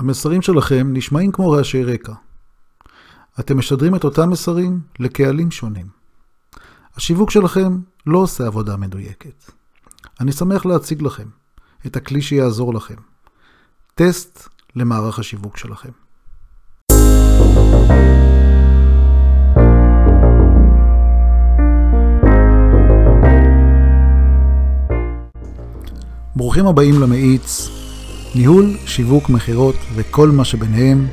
המסרים שלכם נשמעים כמו רעשי רקע. אתם משדרים את אותם מסרים לקהלים שונים. השיווק שלכם לא עושה עבודה מדויקת. אני שמח להציג לכם את הכלי שיעזור לכם. טסט למערך השיווק שלכם. ברוכים הבאים למאיץ, ניהול, שיווק, מכירות וכל מה שביניהם.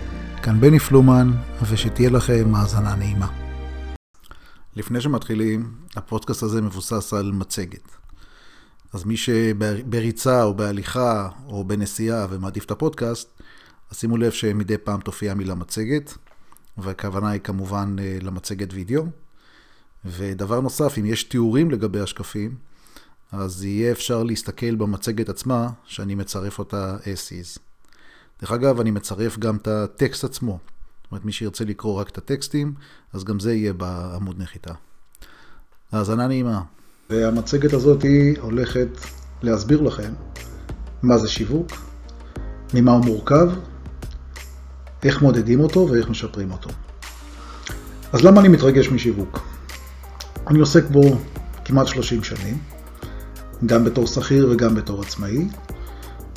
כאן בני פלומן, ושתהיה לכם האזנה נעימה. לפני שמתחילים, הפודקאסט הזה מבוסס על מצגת. אז מי שבריצה או בהליכה או בנסיעה ומעדיף את הפודקאסט, אז שימו לב שמדי פעם תופיע מילה מצגת, והכוונה היא כמובן אה, למצגת וידאו. ודבר נוסף, אם יש תיאורים לגבי השקפים, אז יהיה אפשר להסתכל במצגת עצמה, שאני מצרף אותה as is. דרך אגב, אני מצרף גם את הטקסט עצמו. זאת אומרת, מי שירצה לקרוא רק את הטקסטים, אז גם זה יהיה בעמוד נחיתה. האזנה נעימה. והמצגת הזאת היא הולכת להסביר לכם מה זה שיווק, ממה הוא מורכב, איך מודדים אותו ואיך משפרים אותו. אז למה אני מתרגש משיווק? אני עוסק בו כמעט 30 שנים. גם בתור שכיר וגם בתור עצמאי.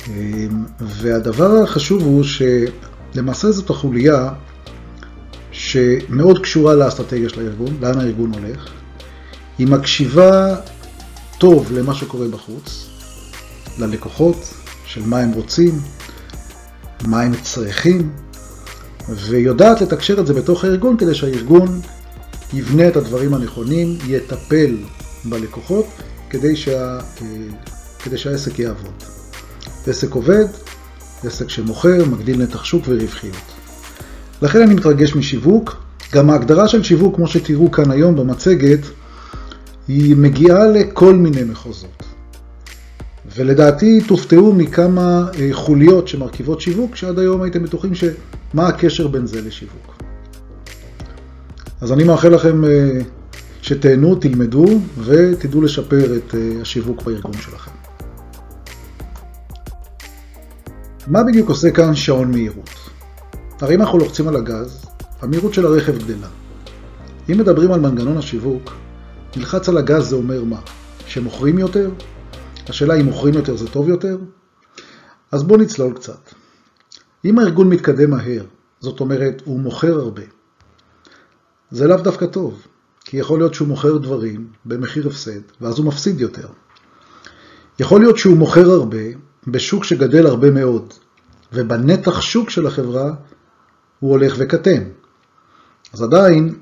אמ, והדבר החשוב הוא שלמעשה זאת החוליה שמאוד קשורה לאסטרטגיה של הארגון, לאן הארגון הולך. היא מקשיבה טוב למה שקורה בחוץ, ללקוחות, של מה הם רוצים, מה הם צריכים, ויודעת לתקשר את זה בתוך הארגון כדי שהארגון יבנה את הדברים הנכונים, יטפל בלקוחות כדי, שה, אה, כדי שהעסק יעבוד. עסק עובד, עסק שמוכר, מגדיל נתח שוק ורווחיות. לכן אני מתרגש משיווק. גם ההגדרה של שיווק, כמו שתראו כאן היום במצגת, היא מגיעה לכל מיני מחוזות. ולדעתי תופתעו מכמה אה, חוליות שמרכיבות שיווק, שעד היום הייתם בטוחים שמה הקשר בין זה לשיווק. אז אני מאחל לכם אה, שתהנו, תלמדו ותדעו לשפר את אה, השיווק בארגון שלכם. מה בדיוק עושה כאן שעון מהירות? הרי אם אנחנו לוחצים על הגז, המהירות של הרכב גדלה. אם מדברים על מנגנון השיווק, נלחץ על הגז זה אומר מה? שמוכרים יותר? השאלה אם מוכרים יותר זה טוב יותר? אז בואו נצלול קצת. אם הארגון מתקדם מהר, זאת אומרת הוא מוכר הרבה, זה לאו דווקא טוב. כי יכול להיות שהוא מוכר דברים במחיר הפסד, ואז הוא מפסיד יותר. יכול להיות שהוא מוכר הרבה בשוק שגדל הרבה מאוד, ובנתח שוק של החברה הוא הולך וקטן. אז עדיין,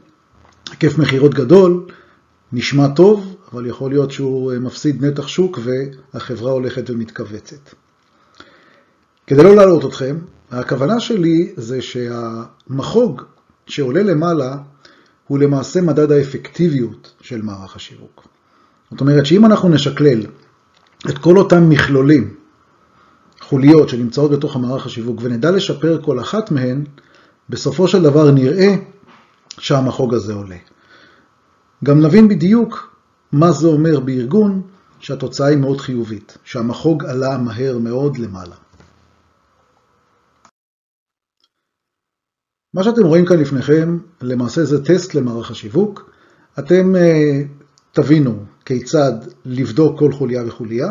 היקף מכירות גדול, נשמע טוב, אבל יכול להיות שהוא מפסיד נתח שוק והחברה הולכת ומתכווצת. כדי לא להעלות אתכם, הכוונה שלי זה שהמחוג שעולה למעלה הוא למעשה מדד האפקטיביות של מערך השיווק. זאת אומרת שאם אנחנו נשקלל את כל אותם מכלולים, חוליות שנמצאות בתוך המערך השיווק ונדע לשפר כל אחת מהן, בסופו של דבר נראה שהמחוג הזה עולה. גם נבין בדיוק מה זה אומר בארגון שהתוצאה היא מאוד חיובית, שהמחוג עלה מהר מאוד למעלה. מה שאתם רואים כאן לפניכם, למעשה זה טסט למערך השיווק. אתם uh, תבינו כיצד לבדוק כל חוליה וחוליה,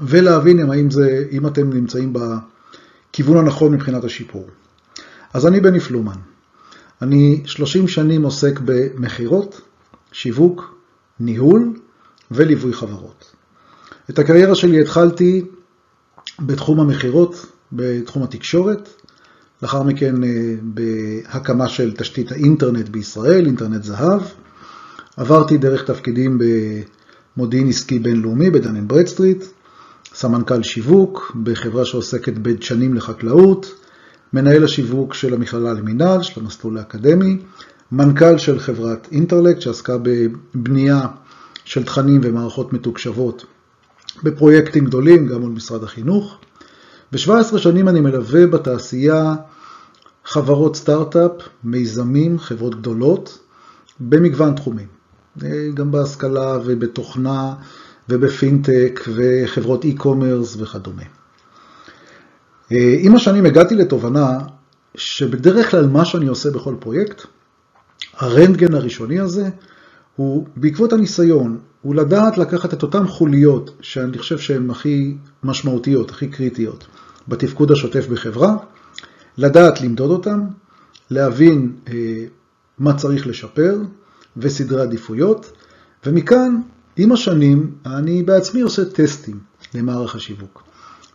ולהבין האם, זה, אם אתם נמצאים בכיוון הנכון מבחינת השיפור. אז אני בני פלומן. אני 30 שנים עוסק במכירות, שיווק, ניהול וליווי חברות. את הקריירה שלי התחלתי בתחום המכירות, בתחום התקשורת, לאחר מכן אה, בהקמה של תשתית האינטרנט בישראל, אינטרנט זהב. עברתי דרך תפקידים במודיעין עסקי בינלאומי ב Dun Bradstreet, סמנכ"ל שיווק בחברה שעוסקת בדשנים לחקלאות, מנהל השיווק של המכללה למינהל, של המסלול האקדמי, מנכ"ל של חברת אינטרלקט שעסקה בבנייה של תכנים ומערכות מתוקשבות בפרויקטים גדולים, גם מול משרד החינוך. ב-17 שנים אני מלווה בתעשייה חברות סטארט-אפ, מיזמים, חברות גדולות, במגוון תחומים. גם בהשכלה ובתוכנה ובפינטק וחברות e-commerce וכדומה. אה, עם השנים הגעתי לתובנה שבדרך כלל מה שאני עושה בכל פרויקט, הרנטגן הראשוני הזה, הוא בעקבות הניסיון, הוא לדעת לקחת את אותן חוליות שאני חושב שהן הכי משמעותיות, הכי קריטיות בתפקוד השוטף בחברה, לדעת למדוד אותן, להבין אה, מה צריך לשפר וסדרי עדיפויות, ומכאן, עם השנים, אני בעצמי עושה טסטים למערך השיווק.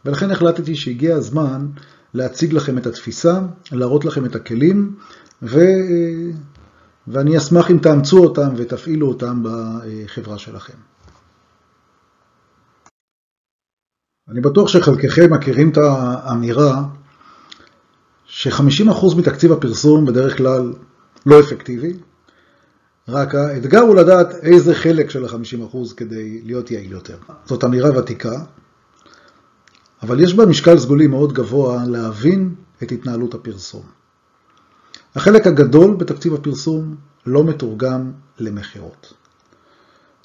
ולכן החלטתי שהגיע הזמן להציג לכם את התפיסה, להראות לכם את הכלים, ו... ואני אשמח אם תאמצו אותם ותפעילו אותם בחברה שלכם. אני בטוח שחלקכם מכירים את האמירה ש-50% מתקציב הפרסום בדרך כלל לא אפקטיבי, רק האתגר הוא לדעת איזה חלק של ה-50% כדי להיות יעיל יותר. זאת אמירה ותיקה, אבל יש בה משקל סגולי מאוד גבוה להבין את התנהלות הפרסום. החלק הגדול בתקציב הפרסום לא מתורגם למכירות.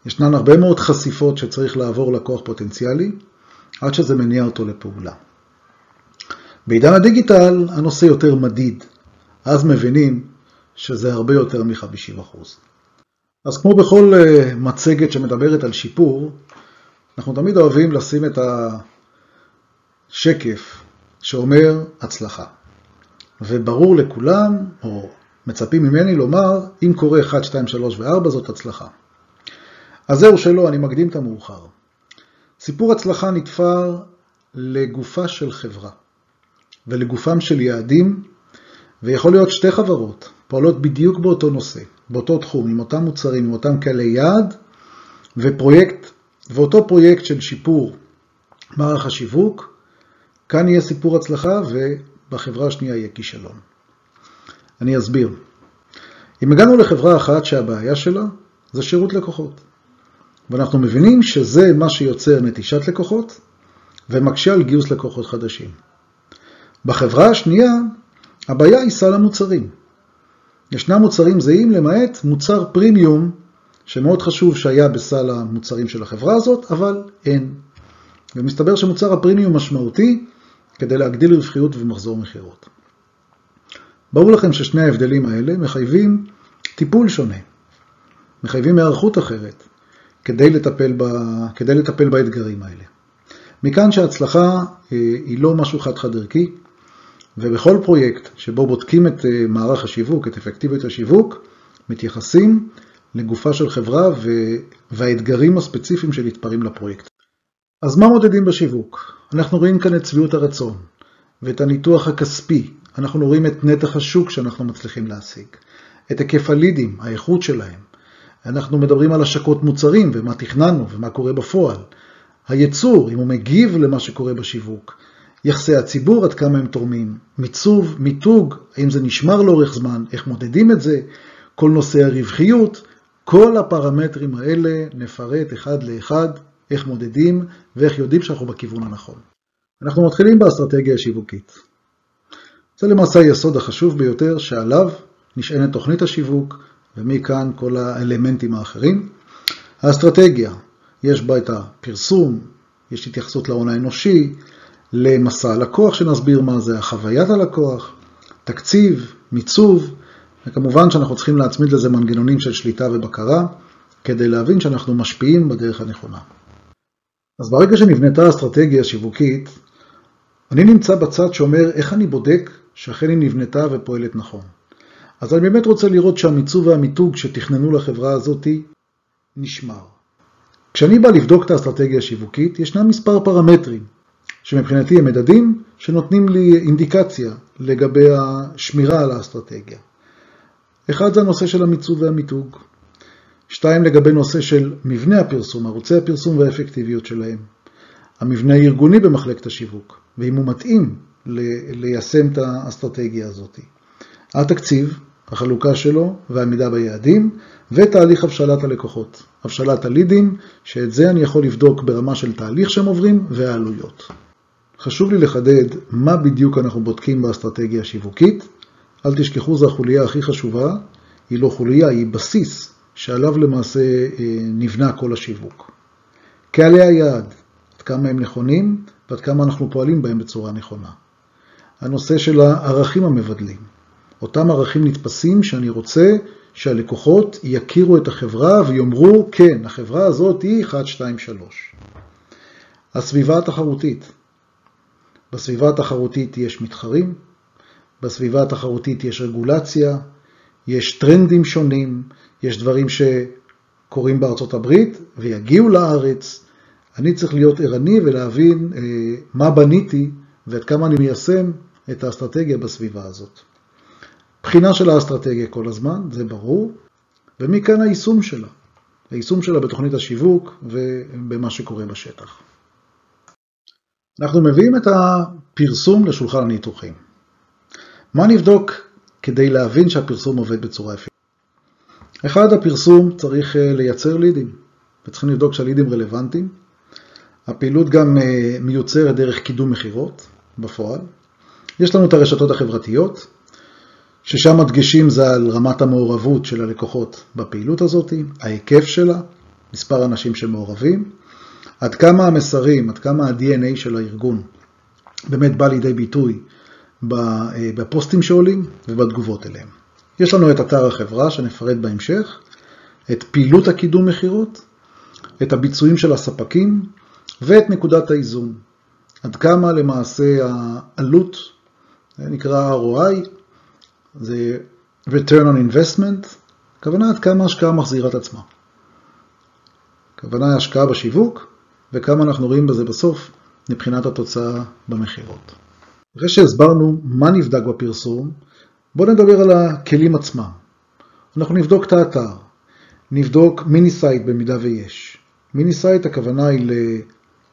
ישנן הרבה מאוד חשיפות שצריך לעבור לקוח פוטנציאלי עד שזה מניע אותו לפעולה. בעידן הדיגיטל הנושא יותר מדיד, אז מבינים שזה הרבה יותר מ-50%. אז כמו בכל אה, מצגת שמדברת על שיפור, אנחנו תמיד אוהבים לשים את השקף שאומר הצלחה. וברור לכולם, או מצפים ממני לומר, אם קורה 1, 2, 3 ו-4 זאת הצלחה. אז זהו שלא, אני מקדים את המאוחר. סיפור הצלחה נתפר לגופה של חברה ולגופם של יעדים, ויכול להיות שתי חברות פועלות בדיוק באותו נושא, באותו תחום, עם אותם מוצרים, עם אותם קהלי יעד, ופרויקט, ואותו פרויקט של שיפור מערך השיווק, כאן יהיה סיפור הצלחה ובחברה השנייה יהיה כישלון. אני אסביר. אם הגענו לחברה אחת שהבעיה שלה זה שירות לקוחות, ואנחנו מבינים שזה מה שיוצר נטישת לקוחות ומקשה על גיוס לקוחות חדשים. בחברה השנייה, הבעיה היא סל המוצרים. ישנם מוצרים זהים למעט מוצר פרימיום, שמאוד חשוב שהיה בסל המוצרים של החברה הזאת, אבל אין. ומסתבר שמוצר הפרימיום משמעותי כדי להגדיל רווחיות ומחזור מכירות. ברור לכם ששני ההבדלים האלה מחייבים טיפול שונה, מחייבים היערכות אחרת, כדי לטפל, ב, כדי לטפל באתגרים האלה. מכאן שההצלחה אה, היא לא משהו חד-חד ערכי, ובכל פרויקט שבו בודקים את אה, מערך השיווק, את אפקטיביות השיווק, מתייחסים לגופה של חברה והאתגרים הספציפיים שנתפרים לפרויקט. אז מה מודדים בשיווק? אנחנו רואים כאן את צביעות הרצון ואת הניתוח הכספי. אנחנו רואים את נתח השוק שאנחנו מצליחים להשיג, את היקף הלידים, האיכות שלהם. אנחנו מדברים על השקות מוצרים ומה תכננו ומה קורה בפועל. הייצור, אם הוא מגיב למה שקורה בשיווק. יחסי הציבור, עד כמה הם תורמים, מיצוב, מיתוג, האם זה נשמר לאורך זמן, איך מודדים את זה, כל נושא הרווחיות, כל הפרמטרים האלה נפרט אחד לאחד, איך מודדים ואיך יודעים שאנחנו בכיוון הנכון. אנחנו מתחילים באסטרטגיה השיווקית. זה למעשה היסוד החשוב ביותר שעליו נשענת תוכנית השיווק ומכאן כל האלמנטים האחרים. האסטרטגיה, יש בה את הפרסום, יש התייחסות להון האנושי, למסע הלקוח שנסביר מה זה, החוויית הלקוח, תקציב, מיצוב, וכמובן שאנחנו צריכים להצמיד לזה מנגנונים של שליטה ובקרה, כדי להבין שאנחנו משפיעים בדרך הנכונה. אז ברגע שנבנתה אסטרטגיה שיווקית, אני נמצא בצד שאומר איך אני בודק שאכן היא נבנתה ופועלת נכון. אז אני באמת רוצה לראות שהמיצוב והמיתוג שתכננו לחברה הזאת נשמר. כשאני בא לבדוק את האסטרטגיה השיווקית, ישנם מספר פרמטרים שמבחינתי הם מדדים שנותנים לי אינדיקציה לגבי השמירה על האסטרטגיה. אחד זה הנושא של המיצוב והמיתוג. שתיים לגבי נושא של מבנה הפרסום, ערוצי הפרסום והאפקטיביות שלהם. המבנה הארגוני במחלקת השיווק, ואם הוא מתאים ליישם את האסטרטגיה הזאת. התקציב, החלוקה שלו והעמידה ביעדים, ותהליך הבשלת הלקוחות, הבשלת הלידים, שאת זה אני יכול לבדוק ברמה של תהליך שהם עוברים והעלויות. חשוב לי לחדד מה בדיוק אנחנו בודקים באסטרטגיה השיווקית. אל תשכחו, זו החוליה הכי חשובה, היא לא חוליה, היא בסיס שעליו למעשה אה, נבנה כל השיווק. קהלי היעד, עד כמה הם נכונים ועד כמה אנחנו פועלים בהם בצורה נכונה. הנושא של הערכים המבדלים. אותם ערכים נתפסים שאני רוצה שהלקוחות יכירו את החברה ויאמרו, כן, החברה הזאת היא 1, 2, 3. הסביבה התחרותית. בסביבה התחרותית יש מתחרים, בסביבה התחרותית יש רגולציה, יש טרנדים שונים, יש דברים שקורים בארצות הברית ויגיעו לארץ. אני צריך להיות ערני ולהבין אה, מה בניתי ועד כמה אני מיישם את האסטרטגיה בסביבה הזאת. בחינה של האסטרטגיה כל הזמן, זה ברור, ומכאן היישום שלה. היישום שלה בתוכנית השיווק ובמה שקורה בשטח. אנחנו מביאים את הפרסום לשולחן הניתוחים. מה נבדוק כדי להבין שהפרסום עובד בצורה אפקטיבית? אחד, הפרסום צריך אה, לייצר לידים, וצריכים לבדוק שהלידים רלוונטיים. הפעילות גם אה, מיוצרת דרך קידום מכירות בפועל. יש לנו את הרשתות החברתיות, ששם הדגשים זה על רמת המעורבות של הלקוחות בפעילות הזאת, ההיקף שלה, מספר האנשים שמעורבים, עד כמה המסרים, עד כמה ה-DNA של הארגון באמת בא לידי ביטוי אה, בפוסטים שעולים ובתגובות אליהם. יש לנו את אתר החברה שנפרט בהמשך, את פעילות הקידום מכירות, את הביצועים של הספקים ואת נקודת האיזון. עד כמה למעשה העלות, זה נקרא ROI, זה return on investment, הכוונה עד כמה השקעה מחזירה את עצמה. הכוונה היא השקעה בשיווק, וכמה אנחנו רואים בזה בסוף מבחינת התוצאה במכירות. אחרי שהסברנו מה נבדק בפרסום, בואו נדבר על הכלים עצמם. אנחנו נבדוק את האתר, נבדוק mini site במידה ויש. mini site הכוונה היא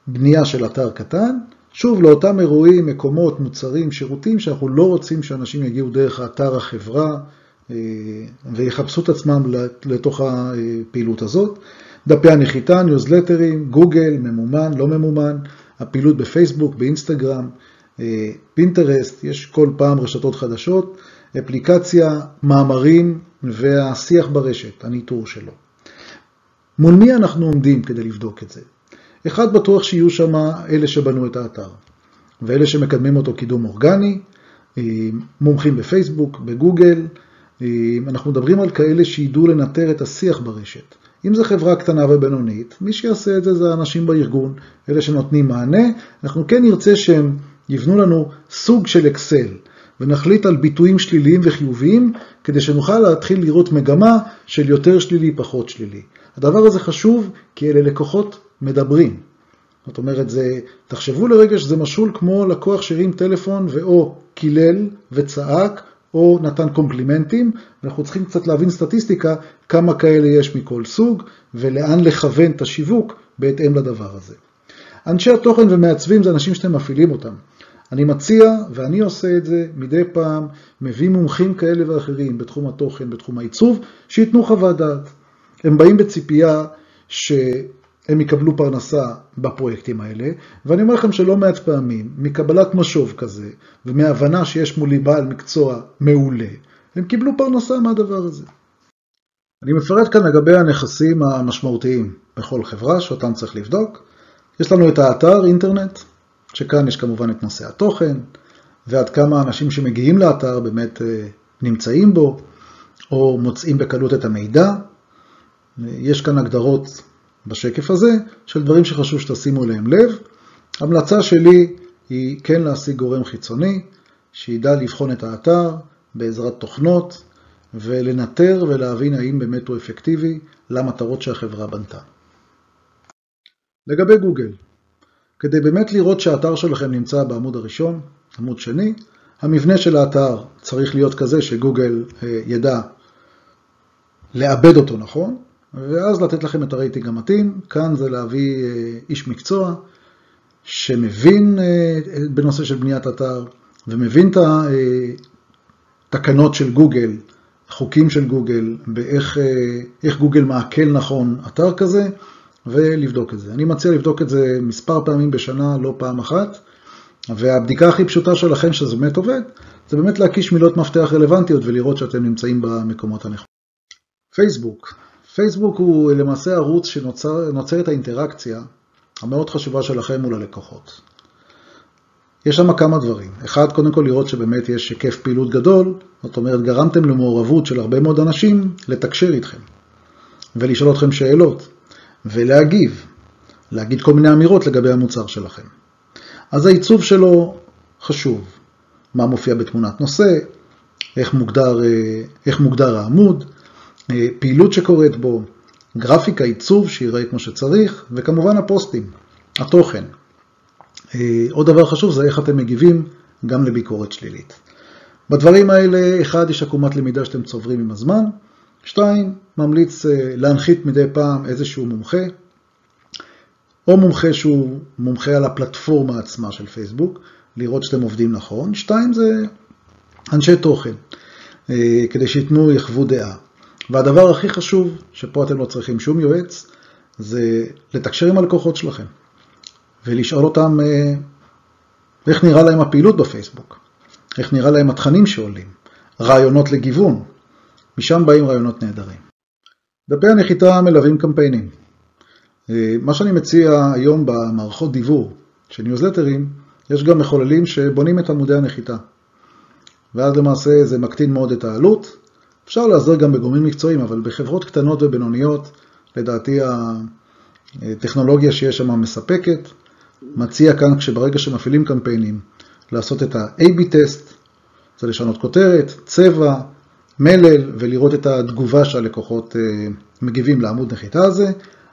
לבנייה של אתר קטן, שוב לאותם אירועים, מקומות, מוצרים, שירותים שאנחנו לא רוצים שאנשים יגיעו דרך האתר החברה אה, ויחפשו את עצמם לתוך הפעילות הזאת. דפי הנחיתה, ניוזלטרים, גוגל, ממומן, לא ממומן, הפעילות בפייסבוק, באינסטגרם, אה, פינטרסט, יש כל פעם רשתות חדשות, אפליקציה, מאמרים והשיח ברשת, הניטור שלו. מול מי אנחנו עומדים כדי לבדוק את זה? אחד בטוח שיהיו שם אלה שבנו את האתר, ואלה שמקדמים אותו קידום אורגני, אה, מומחים בפייסבוק, בגוגל, אה, אנחנו מדברים על כאלה שידעו לנטר את השיח ברשת. אם זו חברה קטנה ובינונית, מי שיעשה את זה זה האנשים בארגון, אלה שנותנים מענה. אנחנו כן נרצה שהם יבנו לנו סוג של אקסל, ונחליט על ביטויים שליליים וחיוביים, כדי שנוכל להתחיל לראות מגמה של יותר שלילי, פחות שלילי. הדבר הזה חשוב, כי אלה לקוחות מדברים. זאת אומרת, זה, תחשבו לרגע שזה משול כמו לקוח שהרים טלפון ואו קילל וצעק, או נתן קומפלימנטים, ואנחנו צריכים קצת להבין סטטיסטיקה כמה כאלה יש מכל סוג, ולאן לכוון את השיווק בהתאם לדבר הזה. אנשי התוכן ומעצבים זה אנשים שאתם מפעילים אותם. אני מציע, ואני עושה את זה מדי פעם, מביא מומחים כאלה ואחרים בתחום התוכן, בתחום העיצוב, שייתנו חוות דעת. הם באים בציפייה שהם יקבלו פרנסה בפרויקטים האלה, ואני אומר לכם שלא מעט פעמים, מקבלת משוב כזה, ומהבנה שיש מולי בעל מקצוע מעולה, הם קיבלו פרנסה מהדבר הזה. אני מפרט כאן לגבי הנכסים המשמעותיים בכל חברה שאותם צריך לבדוק. יש לנו את האתר אינטרנט, שכאן יש כמובן את נושא התוכן, ועד כמה אנשים שמגיעים לאתר באמת אה, נמצאים בו, או מוצאים בקלות את המידע. יש כאן הגדרות בשקף הזה של דברים שחשוב שתשימו אליהם לב. המלצה שלי היא כן להשיג גורם חיצוני, שידע לבחון את האתר בעזרת תוכנות, ולנטר ולהבין האם באמת הוא אפקטיבי למטרות שהחברה בנתה. לגבי גוגל, כדי באמת לראות שהאתר שלכם נמצא בעמוד הראשון, עמוד שני, המבנה של האתר צריך להיות כזה שגוגל אה, ידע לעבד אותו נכון, ואז לתת לכם את הרייטינג המתאים. כאן זה להביא אה, איש מקצוע שמבין אה, בנושא של בניית אתר, ומבין את התקנות של גוגל, חוקים של גוגל, באיך גוגל מעכל נכון אתר כזה, ולבדוק את זה. אני מציע לבדוק את זה מספר פעמים בשנה, לא פעם אחת, והבדיקה הכי פשוטה שלכם שזה באמת עובד, זה באמת להקיש מילות מפתח רלוונטיות ולראות שאתם נמצאים במקומות הנכונים. פייסבוק. פייסבוק הוא למעשה ערוץ שנוצרת האינטראקציה המאוד חשובה שלכם מול הלקוחות. יש שם כמה דברים. אחד, קודם כל לראות שבאמת יש היקף פעילות גדול, זאת אומרת, גרמתם למעורבות של הרבה מאוד אנשים לתקשר איתכם, ולשאול אתכם שאלות, ולהגיב, להגיד כל מיני אמירות לגבי המוצר שלכם. אז העיצוב שלו חשוב. מה מופיע בתמונת נושא, איך מוגדר, אה, איך מוגדר העמוד, פעילות שקורית בו, גרפיקה, עיצוב שיראה כמו שצריך, וכמובן הפוסטים, התוכן. אה, עוד דבר חשוב זה איך אתם מגיבים גם לביקורת שלילית. בדברים האלה, אחד, יש עקומת למידה שאתם צוברים עם הזמן, שתיים, ממליץ להנחית מדי פעם איזשהו מומחה, או מומחה שהוא מומחה על הפלטפורמה עצמה של פייסבוק, לראות שאתם עובדים נכון. שתיים זה אנשי תוכן, אה, כדי שייתנו, יחוו דעה. והדבר הכי חשוב, שפה אתם לא צריכים שום יועץ, זה לתקשר עם הלקוחות שלכם, ולשאול אותם אה, איך נראה להם הפעילות בפייסבוק, איך נראה להם התכנים שעולים, רעיונות לגיוון, משם באים רעיונות נהדרים. דפי הנחיתה מלווים קמפיינים. אה, מה שאני מציע היום במערכות דיוור של ניוזלטרים, יש גם מחוללים שבונים את עמודי הנחיתה. ואז למעשה זה מקטין מאוד את העלות. אפשר לעזור גם בגורמים מקצועיים, אבל בחברות קטנות ובינוניות, לדעתי הטכנולוגיה שיש שם מספקת. מציע כאן, כשברגע שמפעילים קמפיינים, לעשות את ה-AB טסט, זה לשנות כותרת, צבע, מלל, ולראות את התגובה שהלקוחות אה, מגיבים לעמוד נחיתה הזה.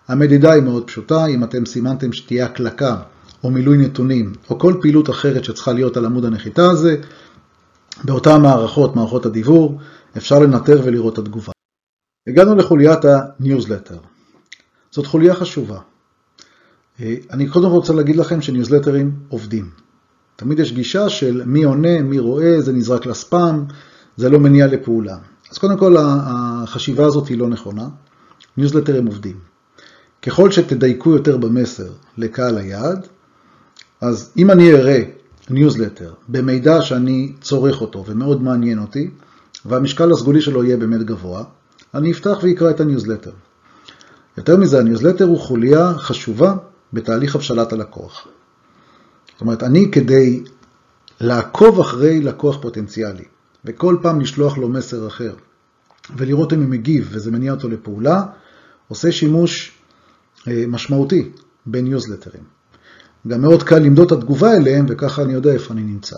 המדידה היא מאוד פשוטה, אם אתם סימנתם שתהיה הקלקה או מילוי נתונים, או כל פעילות אחרת שצריכה להיות על עמוד הנחיתה הזה, באותן מערכות, מערכות הדיוור, אפשר לנטר ולראות את התגובה. הגענו לחוליית הניוזלטר. זאת חוליה חשובה. אה, אני קודם רוצה להגיד לכם שניוזלטרים עובדים. תמיד יש גישה של מי עונה, מי רואה, זה נזרק לספאם, זה לא מניע לפעולה. אז קודם כל החשיבה הזאת היא לא נכונה. ניוזלטרים עובדים. ככל שתדייקו יותר במסר לקהל היעד, אז אם אני אראה ניוזלטר במידע שאני צורך אותו ומאוד מעניין אותי, והמשקל הסגולי שלו יהיה באמת גבוה, אני אפתח ואקרא את הניוזלטר. יותר מזה, הניוזלטר הוא חוליה חשובה בתהליך הבשלת הלקוח. זאת אומרת, אני כדי לעקוב אחרי לקוח פוטנציאלי, וכל פעם לשלוח לו מסר אחר, ולראות אם הוא מגיב וזה מניע אותו לפעולה, עושה שימוש אה, משמעותי בניוזלטרים. גם מאוד קל למדוד את התגובה אליהם, וככה אני יודע איפה אני נמצא.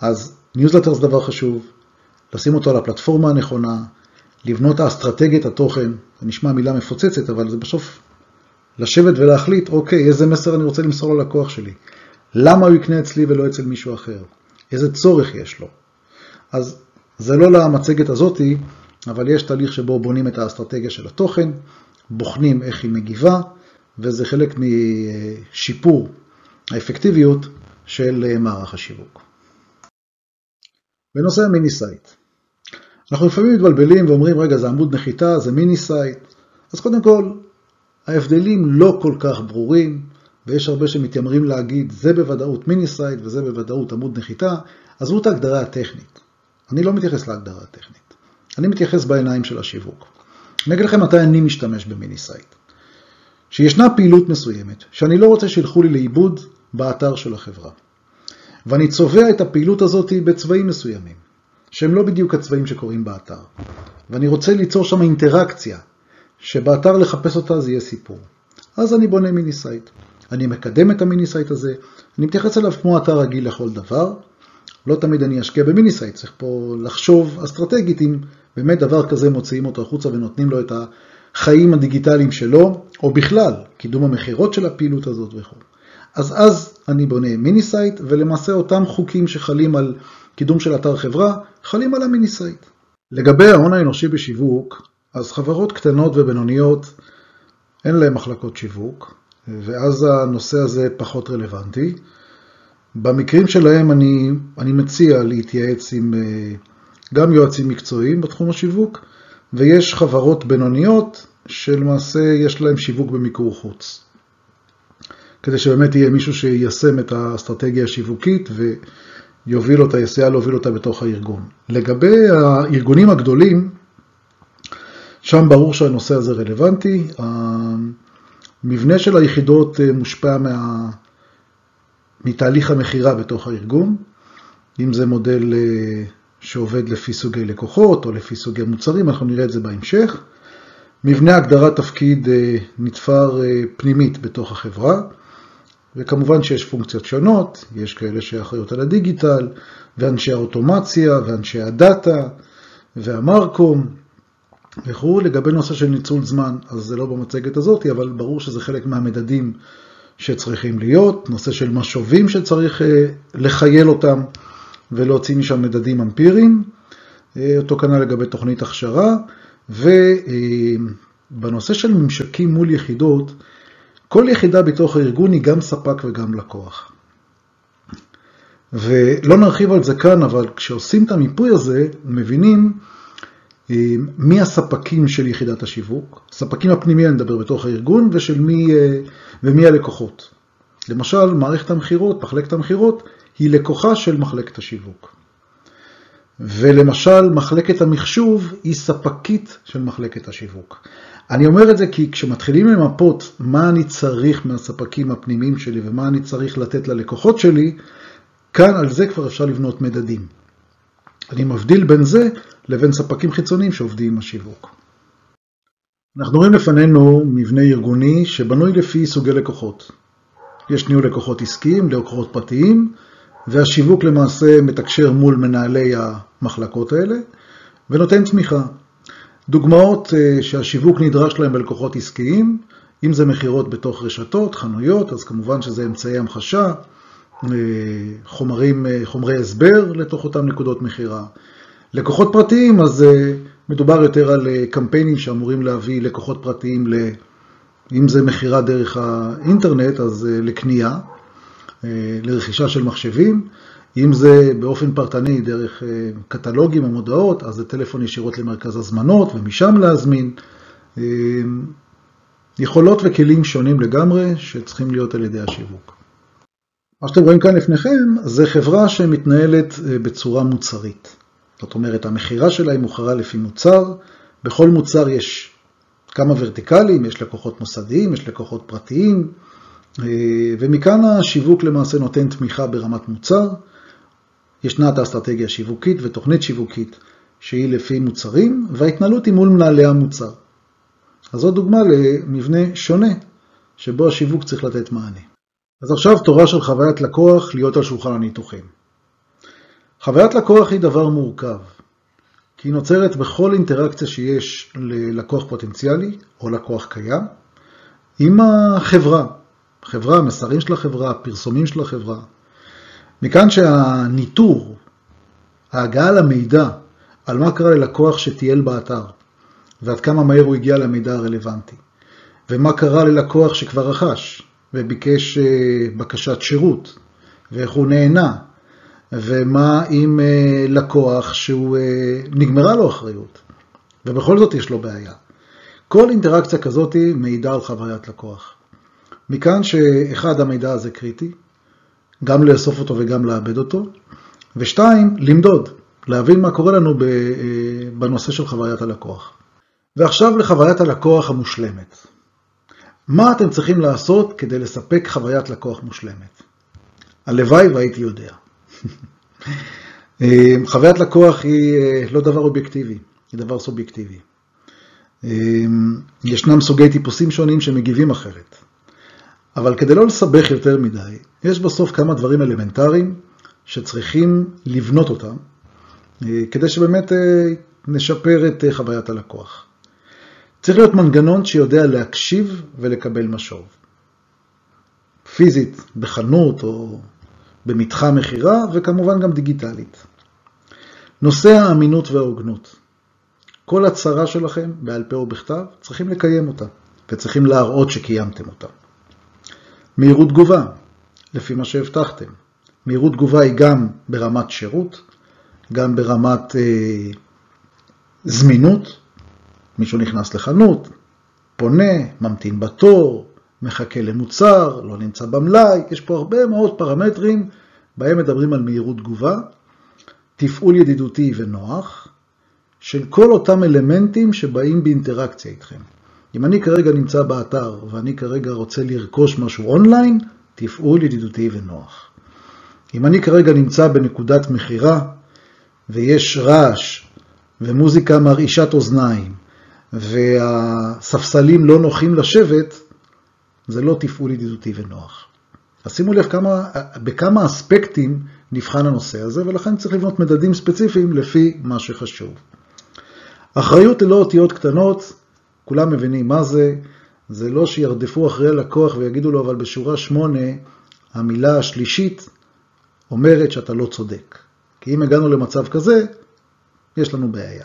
אז ניוזלטר זה דבר חשוב, לשים אותו על הפלטפורמה הנכונה, לבנות את אסטרטגיית התוכן, זה נשמע מילה מפוצצת, אבל זה בסוף לשבת ולהחליט, אוקיי, איזה מסר אני רוצה למסור ללקוח שלי? למה הוא יקנה אצלי ולא אצל מישהו אחר? איזה צורך יש לו? אז זה לא למצגת הזאתי, אבל יש תהליך שבו בונים את האסטרטגיה של התוכן, בוחנים איך היא מגיבה, וזה חלק משיפור האפקטיביות של מערך השיווק. בנושא ה mini site, אנחנו לפעמים מתבלבלים ואומרים, רגע, זה עמוד נחיתה, זה mini site. אז קודם כל, ההבדלים לא כל כך ברורים, ויש הרבה שמתיימרים להגיד, זה בוודאות mini site וזה בוודאות עמוד נחיתה, עזבו את ההגדרה הטכנית. אני לא מתייחס להגדרה הטכנית, אני מתייחס בעיניים של השיווק. אני אגיד לכם מתי אני משתמש ב mini site. שישנה פעילות מסוימת, שאני לא רוצה שילכו לי לאיבוד באתר של החברה. ואני צובע את הפעילות הזאת בצבעים מסוימים, שהם לא בדיוק הצבעים שקורים באתר. ואני רוצה ליצור שם אינטראקציה, שבאתר לחפש אותה זה יהיה סיפור. אז אני בונה mini site. אני מקדם את ה mini site הזה, אני מתייחס אליו כמו אתר רגיל לכל דבר. לא תמיד אני אשקיע ב mini site, צריך פה לחשוב אסטרטגית אם באמת דבר כזה מוציאים אותו החוצה ונותנים לו את החיים הדיגיטליים שלו, או בכלל, קידום המכירות של הפעילות הזאת וכו'. אז אז אני בונה mini site, ולמעשה אותם חוקים שחלים על קידום של אתר חברה, חלים על ה mini site. לגבי ההון האנושי בשיווק, אז חברות קטנות ובינוניות, אין להן מחלקות שיווק, ואז הנושא הזה פחות רלוונטי. במקרים שלהם אני, אני מציע להתייעץ עם אה, גם יועצים מקצועיים בתחום השיווק, ויש חברות בינוניות שלמעשה יש להם שיווק במיקור חוץ. כדי שבאמת יהיה מישהו שיישם את האסטרטגיה השיווקית ויוביל אותה, יסייע להוביל אותה בתוך הארגון. לגבי הארגונים הגדולים, שם ברור שהנושא הזה רלוונטי. המבנה של היחידות מושפע מה... מתהליך המכירה בתוך הארגון, אם זה מודל שעובד לפי סוגי לקוחות או לפי סוגי מוצרים, אנחנו נראה את זה בהמשך. מבנה הגדרת תפקיד נתפר פנימית בתוך החברה, וכמובן שיש פונקציות שונות, יש כאלה שאחריות על הדיגיטל, ואנשי האוטומציה, ואנשי הדאטה, והמרקום, וכו'. לגבי נושא של ניצול זמן, אז זה לא במצגת הזאת, אבל ברור שזה חלק מהמדדים שצריכים להיות, נושא של משובים שצריך לחייל אותם ולהוציא משם מדדים אמפיריים, אותו כנ"ל לגבי תוכנית הכשרה, ובנושא של ממשקים מול יחידות, כל יחידה בתוך הארגון היא גם ספק וגם לקוח. ולא נרחיב על זה כאן, אבל כשעושים את המיפוי הזה, מבינים מי הספקים של יחידת השיווק, הספקים הפנימיים אני מדבר בתוך הארגון, ושל מי, ומי הלקוחות. למשל, מערכת המחירות, מחלקת המחירות, היא לקוחה של מחלקת השיווק. ולמשל, מחלקת המחשוב היא ספקית של מחלקת השיווק. אני אומר את זה כי כשמתחילים למפות מה אני צריך מהספקים הפנימיים שלי ומה אני צריך לתת ללקוחות שלי, כאן על זה כבר אפשר לבנות מדדים. אני מבדיל בין זה לבין ספקים חיצוניים שעובדים עם השיווק. אנחנו רואים לפנינו מבנה ארגוני שבנוי לפי סוגי לקוחות. יש ניהול לקוחות עסקיים, לקוחות פרטיים, והשיווק למעשה מתקשר מול מנהלי המחלקות האלה ונותן תמיכה. דוגמאות שהשיווק נדרש להם בלקוחות עסקיים, אם זה מכירות בתוך רשתות, חנויות, אז כמובן שזה אמצעי המחשה, חומרים, חומרי הסבר לתוך אותם נקודות מכירה. לקוחות פרטיים, אז מדובר יותר על קמפיינים שאמורים להביא לקוחות פרטיים, אם זה מכירה דרך האינטרנט, אז לקנייה, לרכישה של מחשבים. אם זה באופן פרטני דרך קטלוגים או מודעות, אז זה טלפון ישירות למרכז הזמנות ומשם להזמין. יכולות וכלים שונים לגמרי שצריכים להיות על ידי השיווק. מה שאתם רואים כאן לפניכם זה חברה שמתנהלת בצורה מוצרית. זאת אומרת, המכירה שלה היא מוכרה לפי מוצר. בכל מוצר יש כמה ורטיקלים, יש לקוחות מוסדיים, יש לקוחות פרטיים, ומכאן השיווק למעשה נותן תמיכה ברמת מוצר. ישנה את האסטרטגיה השיווקית ותוכנית שיווקית שהיא לפי מוצרים, וההתנהלות היא מול מנהלי המוצר. אז זו דוגמה למבנה שונה, שבו השיווק צריך לתת מענה. אז עכשיו תורה של חוויית לקוח להיות על שולחן הניתוחים. חוויית לקוח היא דבר מורכב, כי היא נוצרת בכל אינטראקציה שיש ללקוח פוטנציאלי או לקוח קיים, עם החברה, חברה, המסרים של החברה, הפרסומים של החברה. מכאן שהניטור, ההגעה למידע על מה קרה ללקוח שטייל באתר, ועד כמה מהר הוא הגיע למידע הרלוונטי, ומה קרה ללקוח שכבר רכש וביקש בקשת שירות, ואיך הוא נהנה, ומה עם לקוח שהוא נגמרה לו אחריות, ובכל זאת יש לו בעיה. כל אינטראקציה כזאת מעידה על חוויית לקוח. מכאן שאחד, המידע הזה קריטי, גם לאסוף אותו וגם לאבד אותו, ושתיים, למדוד, להבין מה קורה לנו בנושא של חוויית הלקוח. ועכשיו לחוויית הלקוח המושלמת. מה אתם צריכים לעשות כדי לספק חוויית לקוח מושלמת? הלוואי והייתי יודע. חוויית לקוח היא לא דבר אובייקטיבי, היא דבר סובייקטיבי. ישנם סוגי טיפוסים שונים שמגיבים אחרת. אבל כדי לא לסבך יותר מדי, יש בסוף כמה דברים אלמנטריים שצריכים לבנות אותם, כדי שבאמת נשפר את חוויית הלקוח. צריך להיות מנגנון שיודע להקשיב ולקבל משוב. פיזית, בחנות או במתחם מכירה, וכמובן גם דיגיטלית. נושא האמינות וההוגנות. כל הצהרה שלכם, בעל פה או בכתב, צריכים לקיים אותה, וצריכים להראות שקיימתם אותה. מהירות תגובה, לפי מה שהבטחתם. מהירות תגובה היא גם ברמת שירות, גם ברמת אה, זמינות. מישהו נכנס לחנות, פונה, ממתין בתור, מחכה למוצר, לא נמצא במלאי, יש פה הרבה מאוד פרמטרים בהם מדברים על מהירות תגובה, תפעול ידידותי ונוח, של כל אותם אלמנטים שבאים באינטראקציה איתכם. אם אני כרגע נמצא באתר ואני כרגע רוצה לרכוש משהו אונליין, תפעול ידידותי ונוח. אם אני כרגע נמצא בנקודת מכירה, ויש רעש, ומוזיקה מרעישת אוזניים, והספסלים לא נוחים לשבת, זה לא תפעול ידידותי ונוח. אז שימו לב כמה, בכמה אספקטים נבחן הנושא הזה, ולכן צריך לבנות מדדים ספציפיים לפי מה שחשוב. אחריות ללא אותיות קטנות, כולם מבינים מה זה, זה לא שירדפו אחרי הלקוח ויגידו לו, אבל בשורה שמונה, המילה השלישית אומרת שאתה לא צודק. כי אם הגענו למצב כזה, יש לנו בעיה.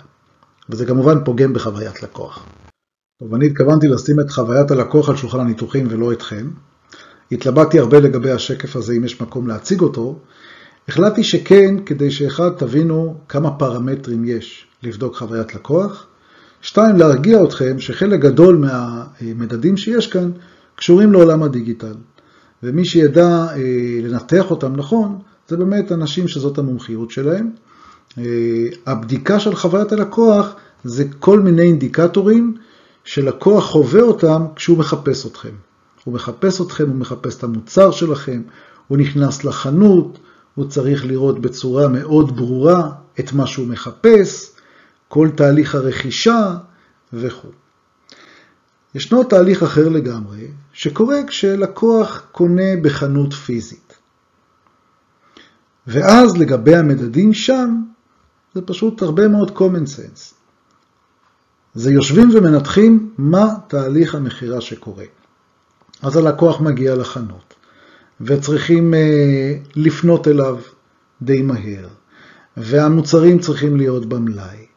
וזה כמובן פוגם בחוויית לקוח. טוב, אני התכוונתי לשים את חוויית הלקוח על שולחן הניתוחים ולא אתכם. התלבטתי הרבה לגבי השקף הזה, אם יש מקום להציג אותו. החלטתי שכן, כדי שאחד, תבינו כמה פרמטרים יש לבדוק חוויית לקוח. שתיים, להרגיע אתכם שחלק גדול מהמדדים שיש כאן קשורים לעולם הדיגיטל. ומי שידע אה, לנתח אותם נכון, זה באמת אנשים שזאת המומחיות שלהם. אה, הבדיקה של חוויית הלקוח זה כל מיני אינדיקטורים שלקוח חווה אותם כשהוא מחפש אתכם. הוא מחפש אתכם, הוא מחפש את המוצר שלכם, הוא נכנס לחנות, הוא צריך לראות בצורה מאוד ברורה את מה שהוא מחפש, כל תהליך הרכישה וכו'. ישנו תהליך אחר לגמרי, שקורה כשלקוח קונה בחנות פיזית. ואז לגבי המדדים שם, זה פשוט הרבה מאוד common sense. זה יושבים ומנתחים מה תהליך המכירה שקורה. אז הלקוח מגיע לחנות, וצריכים אה, לפנות אליו די מהר, והמוצרים צריכים להיות במלאי,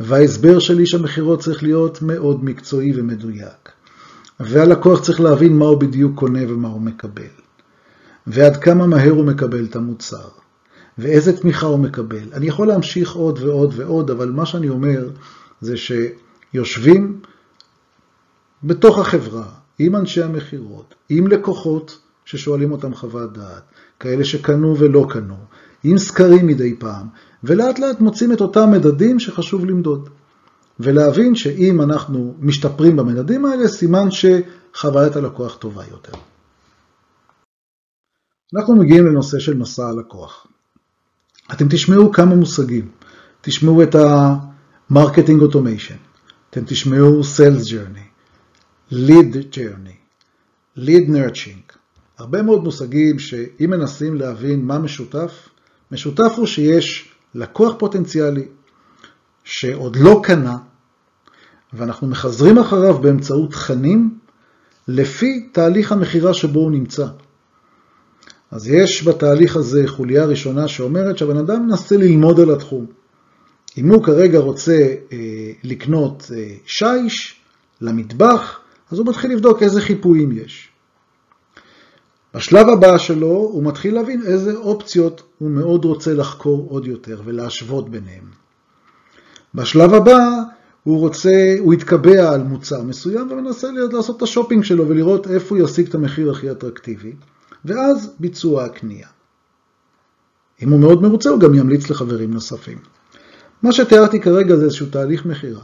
וההסבר של איש המכירות צריך להיות מאוד מקצועי ומדויק, והלקוח צריך להבין מה הוא בדיוק קונה ומה הוא מקבל, ועד כמה מהר הוא מקבל את המוצר, ואיזה תמיכה הוא מקבל. אני יכול להמשיך עוד ועוד ועוד, אבל מה שאני אומר זה שיושבים בתוך החברה, עם אנשי המכירות, עם לקוחות ששואלים אותם חוות דעת, כאלה שקנו ולא קנו, עם סקרים מדי פעם, ולאט לאט מוצאים את אותם מדדים שחשוב למדוד. ולהבין שאם אנחנו משתפרים במדדים האלה, סימן שחוויית הלקוח טובה יותר. אנחנו מגיעים לנושא של מסע הלקוח. אתם תשמעו כמה מושגים. תשמעו את ה-marketing automation, אתם תשמעו sales journey, lead journey, lead nurturing. הרבה מאוד מושגים שאם מנסים להבין מה משותף, משותף הוא שיש לקוח פוטנציאלי שעוד לא קנה, ואנחנו מחזרים אחריו באמצעות תכנים לפי תהליך המכירה שבו הוא נמצא. אז יש בתהליך הזה חוליה ראשונה שאומרת שהבן אדם מנסה ללמוד על התחום. אם הוא כרגע רוצה אה, לקנות אה, שיש למטבח, אז הוא מתחיל לבדוק איזה חיפויים יש. בשלב הבא שלו הוא מתחיל להבין איזה אופציות הוא מאוד רוצה לחקור עוד יותר ולהשוות ביניהם. בשלב הבא הוא רוצה, הוא יתקבע על מוצר מסוים ומנסה לעשות את השופינג שלו ולראות איפה הוא ישיג את המחיר הכי אטרקטיבי, ואז ביצוע הקנייה. אם הוא מאוד מרוצה הוא גם ימליץ לחברים נוספים. מה שתיארתי כרגע זה איזשהו תהליך מכירה.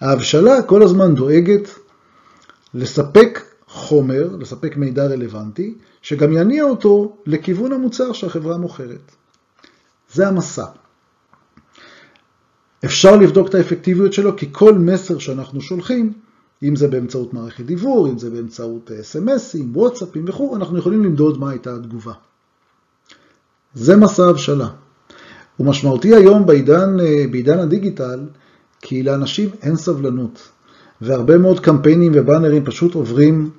ההבשלה כל הזמן דואגת לספק חומר, לספק מידע רלוונטי, שגם יניע אותו לכיוון המוצר שהחברה מוכרת. זה המסע. אפשר לבדוק את האפקטיביות שלו, כי כל מסר שאנחנו שולחים, אם זה באמצעות מערכת דיבור, אם זה באמצעות אס.אם.אסים, וואטסאפים וכו', אנחנו יכולים למדוד מה הייתה התגובה. זה מסע הבשלה. הוא משמעותי היום בעידן, בעידן הדיגיטל, כי לאנשים אין סבלנות, והרבה מאוד קמפיינים ובאנרים פשוט עוברים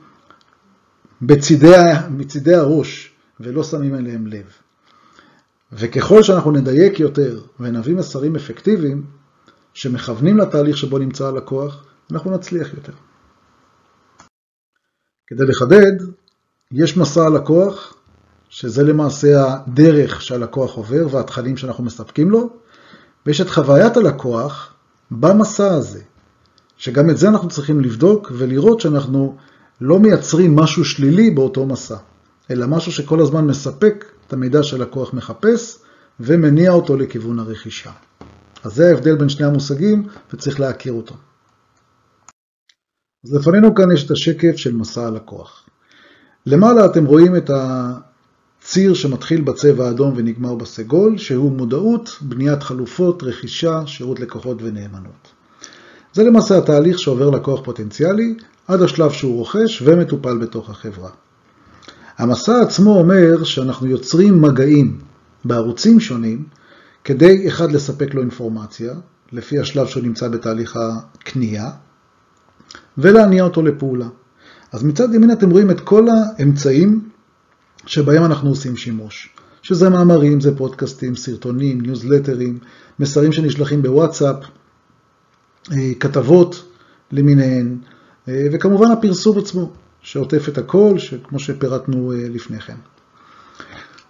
בצידי, בצידי הראש, ולא שמים אליהם לב. וככל שאנחנו נדייק יותר ונביא מסרים אפקטיביים, שמכוונים לתהליך שבו נמצא הלקוח, אנחנו נצליח יותר. כדי לחדד, יש מסע הלקוח, שזה למעשה הדרך שהלקוח עובר והתכנים שאנחנו מספקים לו, ויש את חוויית הלקוח במסע הזה, שגם את זה אנחנו צריכים לבדוק ולראות שאנחנו לא מייצרים משהו שלילי באותו מסע, אלא משהו שכל הזמן מספק את המידע שהלקוח מחפש ומניע אותו לכיוון הרכישה. אז זה ההבדל בין שני המושגים וצריך להכיר אותו. אז לפנינו כאן יש את השקף של מסע הלקוח. למעלה אתם רואים את ציר שמתחיל בצבע האדום ונגמר בסגול, שהוא מודעות, בניית חלופות, רכישה, שירות לקוחות ונאמנות. זה למעשה התהליך שעובר לקוח פוטנציאלי עד השלב שהוא רוכש ומטופל בתוך החברה. המסע עצמו אומר שאנחנו יוצרים מגעים בערוצים שונים כדי אחד לספק לו אינפורמציה, לפי השלב שהוא נמצא בתהליך הקנייה, ולהניע אותו לפעולה. אז מצד ימין אתם רואים את כל האמצעים שבהם אנחנו עושים שימוש, שזה מאמרים, זה פודקאסטים, סרטונים, ניוזלטרים, מסרים שנשלחים בוואטסאפ, כתבות למיניהן, אה, וכמובן הפרסום עצמו, שעוטף את הכל, כמו שפירטנו אה, לפני כן.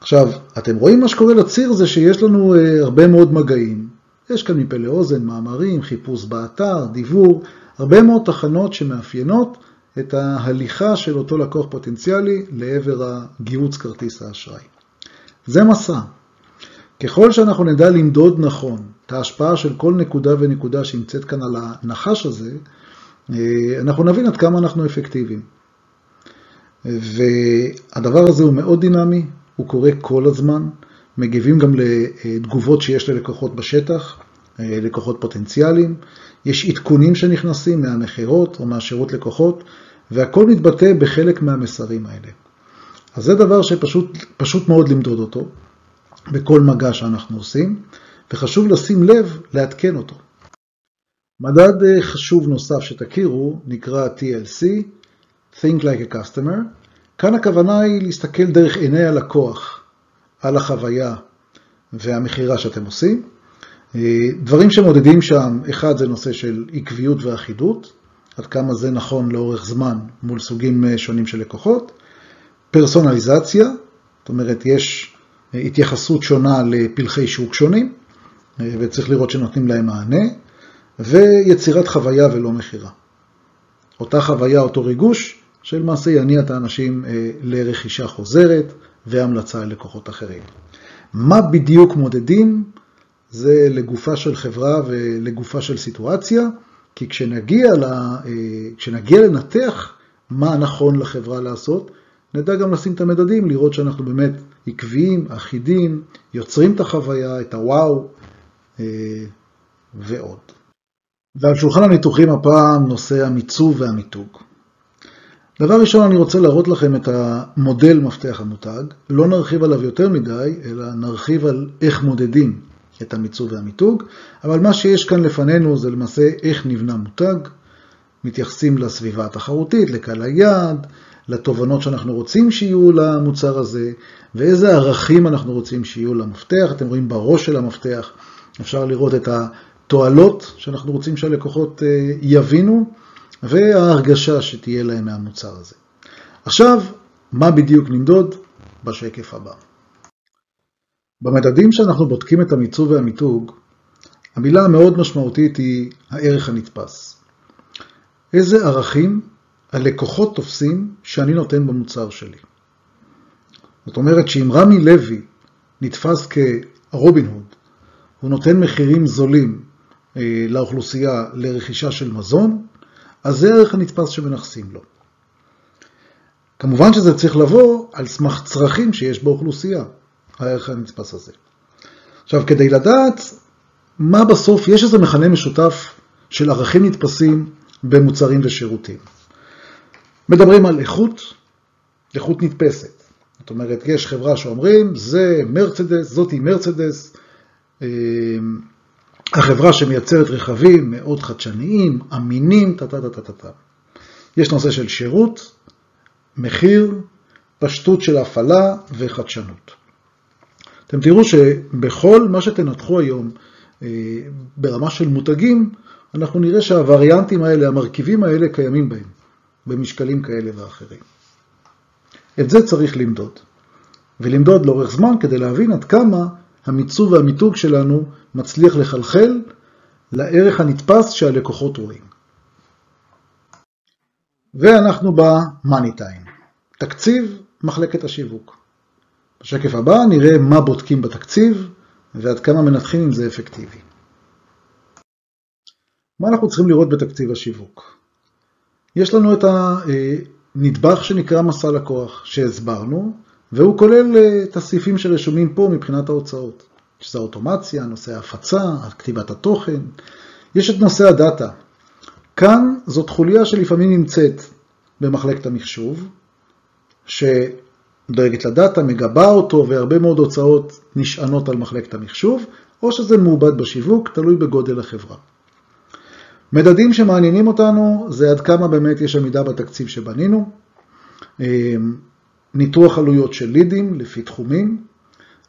עכשיו, אתם רואים מה שקורה לציר זה שיש לנו הרבה מאוד מגעים. יש כאן מפה לאוזן, מאמרים, חיפוש באתר, דיבור, הרבה מאוד תחנות שמאפיינות את ההליכה של אותו לקוח פוטנציאלי לעבר הגירוץ כרטיס האשראי. זה מסע. ככל שאנחנו נדע למדוד נכון את ההשפעה של כל נקודה ונקודה שנמצאת כאן על הנחש הזה, אה, אנחנו נבין עד כמה אנחנו אפקטיביים. והדבר הזה הוא מאוד דינמי, הוא קורה כל הזמן, מגיבים גם לתגובות שיש ללקוחות בשטח, אה, לקוחות פוטנציאליים, יש עדכונים שנכנסים מהמכירות או מהשירות לקוחות, והכל מתבטא בחלק מהמסרים האלה. אז זה דבר שפשוט מאוד למדוד אותו בכל מגע שאנחנו עושים, וחשוב לשים לב לעדכן אותו. מדד אה, חשוב נוסף שתכירו נקרא TLC, Think Like a Customer. כאן הכוונה היא להסתכל דרך עיני הלקוח על החוויה והמכירה שאתם עושים. אה, דברים שמודדים שם, אחד זה נושא של עקביות ואחידות, עד כמה זה נכון לאורך זמן מול סוגים אה, שונים של לקוחות. פרסונליזציה, זאת אומרת יש התייחסות שונה לפלחי שוק שונים, וצריך לראות שנותנים להם מענה. ויצירת חוויה ולא מכירה. אותה חוויה, אותו ריגוש, שלמעשה יניע את האנשים אה, לרכישה חוזרת והמלצה ללקוחות אחרים. מה בדיוק מודדים? זה לגופה של חברה ולגופה של סיטואציה, כי כשנגיע, לה, אה, כשנגיע לנתח מה נכון לחברה לעשות, נדע גם לשים את המדדים, לראות שאנחנו באמת עקביים, אחידים, יוצרים את החוויה, את הוואו אה, ועוד. ועל שולחן הניתוחים הפעם נושא המיצוב והמיתוג. דבר ראשון אני רוצה להראות לכם את המודל מפתח המותג, לא נרחיב עליו יותר מדי, אלא נרחיב על איך מודדים את המיצוב והמיתוג, אבל מה שיש כאן לפנינו זה למעשה איך נבנה מותג, מתייחסים לסביבה התחרותית, לקהל היעד, לתובנות שאנחנו רוצים שיהיו למוצר הזה, ואיזה ערכים אנחנו רוצים שיהיו למפתח. אתם רואים בראש של המפתח, אפשר לראות את. התועלות שאנחנו רוצים שהלקוחות אה, יבינו, וההרגשה שתהיה להם מהמוצר הזה. עכשיו, מה בדיוק נמדוד? בשקף הבא. במדדים שאנחנו בודקים את המיצוב והמיתוג, המילה המאוד משמעותית היא הערך הנתפס. איזה ערכים הלקוחות תופסים שאני נותן במוצר שלי. זאת אומרת שאם רמי לוי נתפס כרובין הוד, הוא נותן מחירים זולים אה, לאוכלוסייה לרכישה של מזון, אז זה הערך הנתפס שמנכסים לו. כמובן שזה צריך לבוא על סמך צרכים שיש באוכלוסייה, הערך הנתפס הזה. עכשיו, כדי לדעת מה בסוף, יש איזה מכנה משותף של ערכים נתפסים במוצרים ושירותים. מדברים על איכות, איכות נתפסת. זאת אומרת, יש חברה שאומרים, זה מרצדס, זאתי מרצדס, אה, החברה שמייצרת רכבים מאוד חדשניים, אמינים, טה-טה-טה-טה-טה. יש נושא של שירות, מחיר, פשטות של הפעלה וחדשנות. אתם תראו שבכל מה שתנתחו היום אה, ברמה של מותגים, אנחנו נראה שהווריאנטים האלה, המרכיבים האלה קיימים בהם, במשקלים כאלה ואחרים. את זה צריך למדוד. ולמדוד לאורך זמן כדי להבין עד כמה המיצוב והמיתוג שלנו מצליח לחלחל לערך הנתפס שהלקוחות רואים. ואנחנו ב-Money Time, תקציב מחלקת השיווק. בשקף הבא נראה מה בודקים בתקציב ועד כמה מנתחים אם זה אפקטיבי. מה אנחנו צריכים לראות בתקציב השיווק? יש לנו את הנדבך שנקרא מסע לקוח שהסברנו, והוא כולל אה, את הסעיפים שרשומים פה מבחינת ההוצאות, שזה האוטומציה, נושא ההפצה, כתיבת התוכן, יש את נושא הדאטה. כאן זאת חוליה שלפעמים נמצאת במחלקת המחשוב, שדואגת לדאטה, מגבה אותו, והרבה מאוד הוצאות נשענות על מחלקת המחשוב, או שזה מעובד בשיווק, תלוי בגודל החברה. מדדים שמעניינים אותנו זה עד כמה באמת יש עמידה בתקציב שבנינו, אמ, ניתוח עלויות של לידים לפי תחומים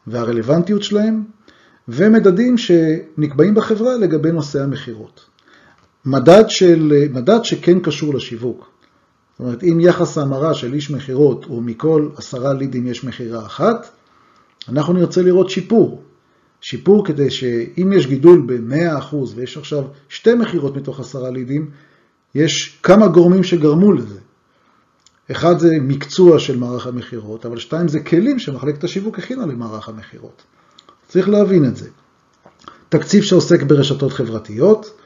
והרלוונטיות שלהם, ומדדים שנקבעים בחברה לגבי נושא המכירות. מדד, של, מדד שכן קשור לשיווק. זאת אומרת, אם יחס ההמרה של איש מכירות הוא מכל עשרה לידים יש מכירה אחת, אנחנו נרצה לראות שיפור. שיפור כדי שאם יש גידול ב-100% ויש עכשיו שתי מכירות מתוך עשרה לידים, יש כמה גורמים שגרמו לזה. אחד זה מקצוע של מערך המכירות, אבל שתיים זה כלים שמחלקת השיווק הכינה למערך המכירות. צריך להבין את זה. תקציב שעוסק ברשתות חברתיות,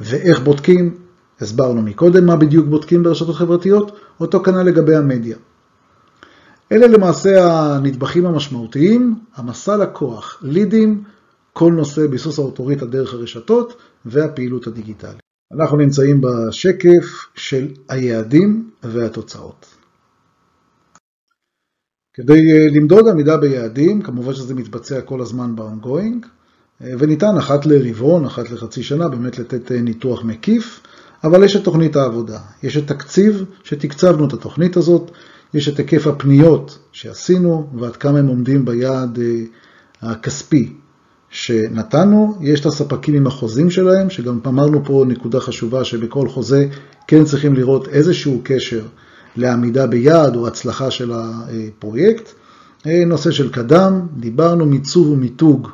ואיך בודקים, הסברנו מקודם מה בדיוק בודקים ברשתות חברתיות, אותו כנ"ל לגבי המדיה. אלה למעשה הנדבכים המשמעותיים, המסע לקוח, לידים, כל נושא ביסוס האוטוריטה דרך הרשתות והפעילות הדיגיטלית. אנחנו נמצאים בשקף של היעדים והתוצאות. כדי אה, למדוד עמידה ביעדים, כמובן שזה מתבצע כל הזמן ב-ongoing, אה, וניתן אחת לרבעון, אחת לחצי שנה, באמת לתת אה, ניתוח מקיף, אבל יש את תוכנית העבודה, יש את תקציב שתקצבנו את התוכנית הזאת, יש את היקף הפניות שעשינו ועד כמה הם עומדים ביעד הכספי שנתנו, יש את הספקים עם החוזים שלהם, שגם אמרנו פה נקודה חשובה שבכל חוזה כן צריכים לראות איזשהו קשר לעמידה ביעד או הצלחה של הפרויקט. נושא של קדם, דיברנו מיצוב ומיתוג,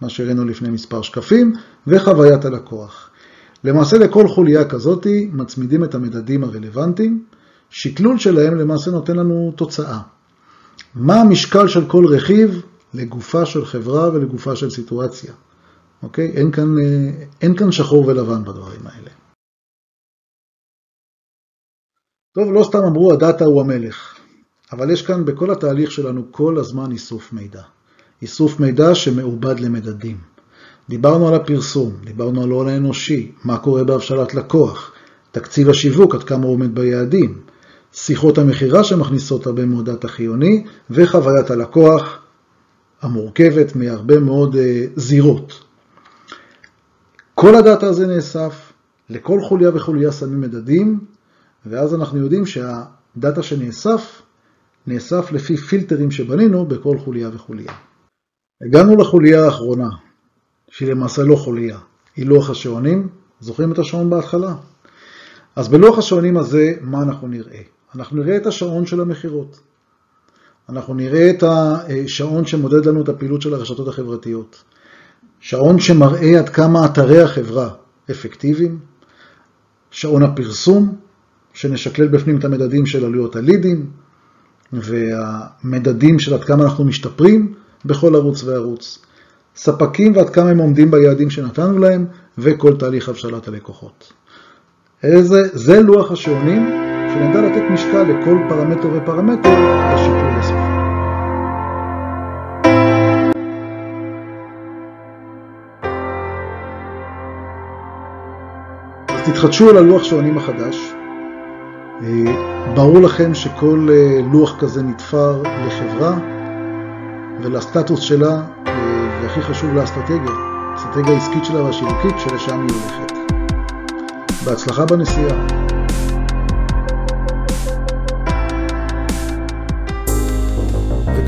מה שהראינו לפני מספר שקפים, וחוויית הלקוח. למעשה לכל חוליה כזאת מצמידים את המדדים הרלוונטיים, שקלול שלהם למעשה נותן לנו תוצאה. מה המשקל של כל רכיב לגופה של חברה ולגופה של סיטואציה. אוקיי? אין כאן, אה, אין כאן שחור ולבן בדברים האלה. טוב, לא סתם אמרו הדאטה הוא המלך, אבל יש כאן בכל התהליך שלנו כל הזמן איסוף מידע. איסוף מידע שמעובד למדדים. דיברנו על הפרסום, דיברנו על ההון האנושי, מה קורה בהבשלת לקוח, תקציב השיווק, עד כמה הוא עומד ביעדים, שיחות המכירה שמכניסות הרבה מאוד דאטה חיוני, וחוויית הלקוח, המורכבת מהרבה מאוד אה, זירות. כל הדאטה הזה נאסף, לכל חוליה וחוליה שמים מדדים, ואז אנחנו יודעים שהדאטה שנאסף, נאסף לפי פילטרים שבנינו בכל חוליה וחוליה. הגענו לחוליה האחרונה, שהיא למעשה לא חוליה, היא לוח השעונים. זוכרים את השעון בהתחלה? אז בלוח השעונים הזה, מה אנחנו נראה? אנחנו נראה את השעון של המכירות. אנחנו נראה את השעון שמודד לנו את הפעילות של הרשתות החברתיות. שעון שמראה עד כמה אתרי החברה אפקטיביים, שעון הפרסום, שנשקלל בפנים את המדדים של עלויות הלידים, והמדדים של עד כמה אנחנו משתפרים בכל ערוץ וערוץ. ספקים ועד כמה הם עומדים ביעדים שנתנו להם, וכל תהליך הבשלת הלקוחות. איזה, זה לוח השעונים שנדע לתת משקל לכל פרמטר ופרמטר בשיפור הסופי. אז תתחדשו על הלוח שעונים החדש. אה, ברור לכם שכל אה, לוח כזה נתפר לחברה ולסטטוס שלה, אה, והכי חשוב לאסטרטגיה, האסטרטגיה העסקית שלה והשיווקית שלשם היא הולכת. בהצלחה בנסיעה.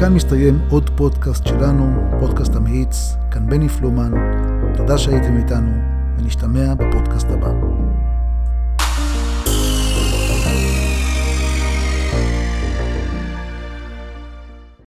וכאן מסתיים עוד פודקאסט שלנו, פודקאסט המאיץ, כאן בני פלומן, תודה שהייתם איתנו, ונשתמע בפודקאסט הבא.